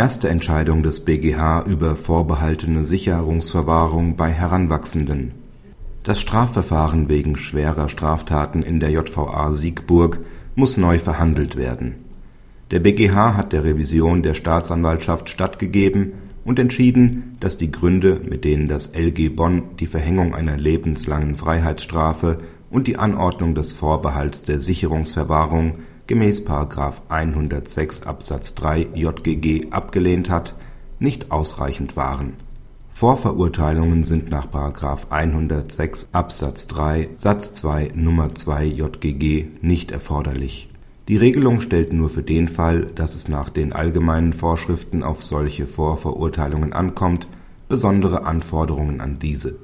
Erste Entscheidung des BgH über vorbehaltene Sicherungsverwahrung bei Heranwachsenden Das Strafverfahren wegen schwerer Straftaten in der JVA Siegburg muss neu verhandelt werden. Der BgH hat der Revision der Staatsanwaltschaft stattgegeben und entschieden, dass die Gründe, mit denen das LG Bonn die Verhängung einer lebenslangen Freiheitsstrafe und die Anordnung des Vorbehalts der Sicherungsverwahrung gemäß § 106 Absatz 3 JGG abgelehnt hat, nicht ausreichend waren. Vorverurteilungen sind nach § 106 Absatz 3 Satz 2 Nr. 2 JGG nicht erforderlich. Die Regelung stellt nur für den Fall, dass es nach den allgemeinen Vorschriften auf solche Vorverurteilungen ankommt, besondere Anforderungen an diese.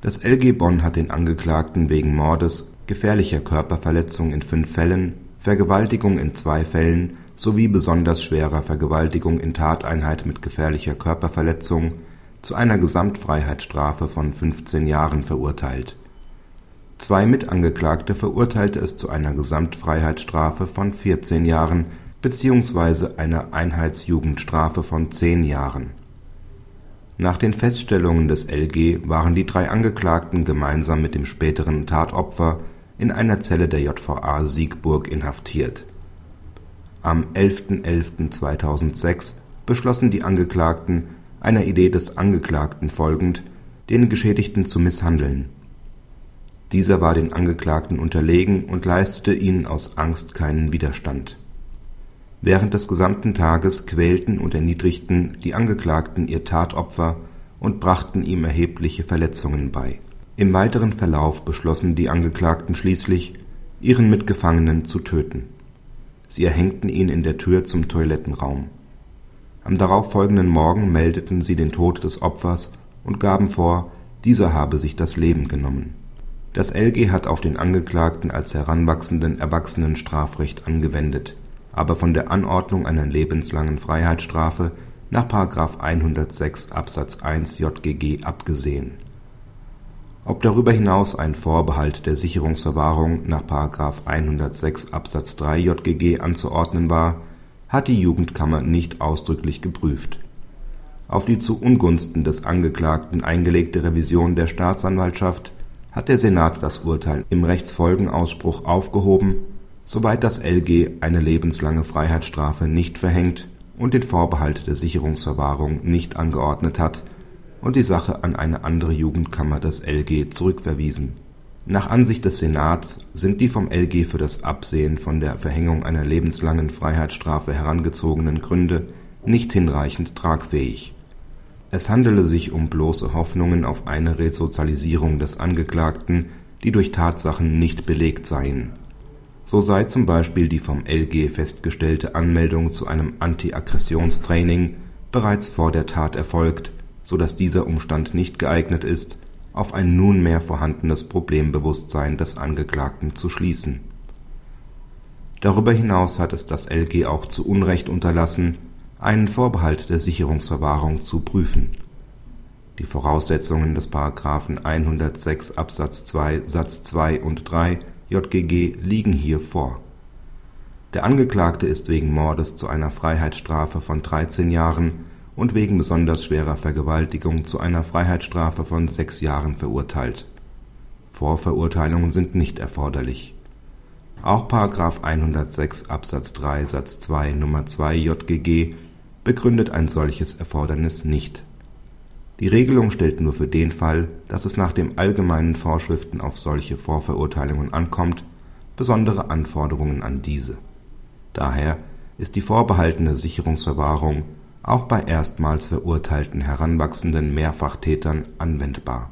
Das LG Bonn hat den Angeklagten wegen Mordes, gefährlicher Körperverletzung in fünf Fällen, Vergewaltigung in zwei Fällen sowie besonders schwerer Vergewaltigung in Tateinheit mit gefährlicher Körperverletzung zu einer Gesamtfreiheitsstrafe von 15 Jahren verurteilt. Zwei Mitangeklagte verurteilte es zu einer Gesamtfreiheitsstrafe von 14 Jahren bzw. einer Einheitsjugendstrafe von 10 Jahren. Nach den Feststellungen des LG waren die drei Angeklagten gemeinsam mit dem späteren Tatopfer in einer Zelle der JVA Siegburg inhaftiert. Am 11.11.2006 beschlossen die Angeklagten, einer Idee des Angeklagten folgend, den Geschädigten zu misshandeln. Dieser war den Angeklagten unterlegen und leistete ihnen aus Angst keinen Widerstand. Während des gesamten Tages quälten und erniedrigten die Angeklagten ihr Tatopfer und brachten ihm erhebliche Verletzungen bei. Im weiteren Verlauf beschlossen die Angeklagten schließlich, ihren Mitgefangenen zu töten. Sie erhängten ihn in der Tür zum Toilettenraum. Am darauffolgenden Morgen meldeten sie den Tod des Opfers und gaben vor, dieser habe sich das Leben genommen. Das LG hat auf den Angeklagten als heranwachsenden Erwachsenenstrafrecht angewendet, aber von der Anordnung einer lebenslangen Freiheitsstrafe nach § 106 Absatz 1 JGG abgesehen. Ob darüber hinaus ein Vorbehalt der Sicherungsverwahrung nach § 106 Absatz 3 JGG anzuordnen war hat die Jugendkammer nicht ausdrücklich geprüft. Auf die zu Ungunsten des Angeklagten eingelegte Revision der Staatsanwaltschaft hat der Senat das Urteil im Rechtsfolgenausspruch aufgehoben, soweit das LG eine lebenslange Freiheitsstrafe nicht verhängt und den Vorbehalt der Sicherungsverwahrung nicht angeordnet hat und die Sache an eine andere Jugendkammer des LG zurückverwiesen nach Ansicht des Senats sind die vom LG für das Absehen von der Verhängung einer lebenslangen Freiheitsstrafe herangezogenen Gründe nicht hinreichend tragfähig. Es handele sich um bloße Hoffnungen auf eine Resozialisierung des Angeklagten, die durch Tatsachen nicht belegt seien. So sei zum Beispiel die vom LG festgestellte Anmeldung zu einem Antiaggressionstraining bereits vor der Tat erfolgt, so dass dieser Umstand nicht geeignet ist auf ein nunmehr vorhandenes Problembewusstsein des Angeklagten zu schließen. Darüber hinaus hat es das LG auch zu Unrecht unterlassen, einen Vorbehalt der Sicherungsverwahrung zu prüfen. Die Voraussetzungen des § 106 Absatz 2 Satz 2 und 3 JGG liegen hier vor. Der Angeklagte ist wegen Mordes zu einer Freiheitsstrafe von 13 Jahren und wegen besonders schwerer Vergewaltigung zu einer Freiheitsstrafe von sechs Jahren verurteilt. Vorverurteilungen sind nicht erforderlich. Auch § 106 Absatz 3 Satz 2 Nr. 2 JGG begründet ein solches Erfordernis nicht. Die Regelung stellt nur für den Fall, dass es nach den allgemeinen Vorschriften auf solche Vorverurteilungen ankommt, besondere Anforderungen an diese. Daher ist die vorbehaltene Sicherungsverwahrung auch bei erstmals verurteilten heranwachsenden Mehrfachtätern anwendbar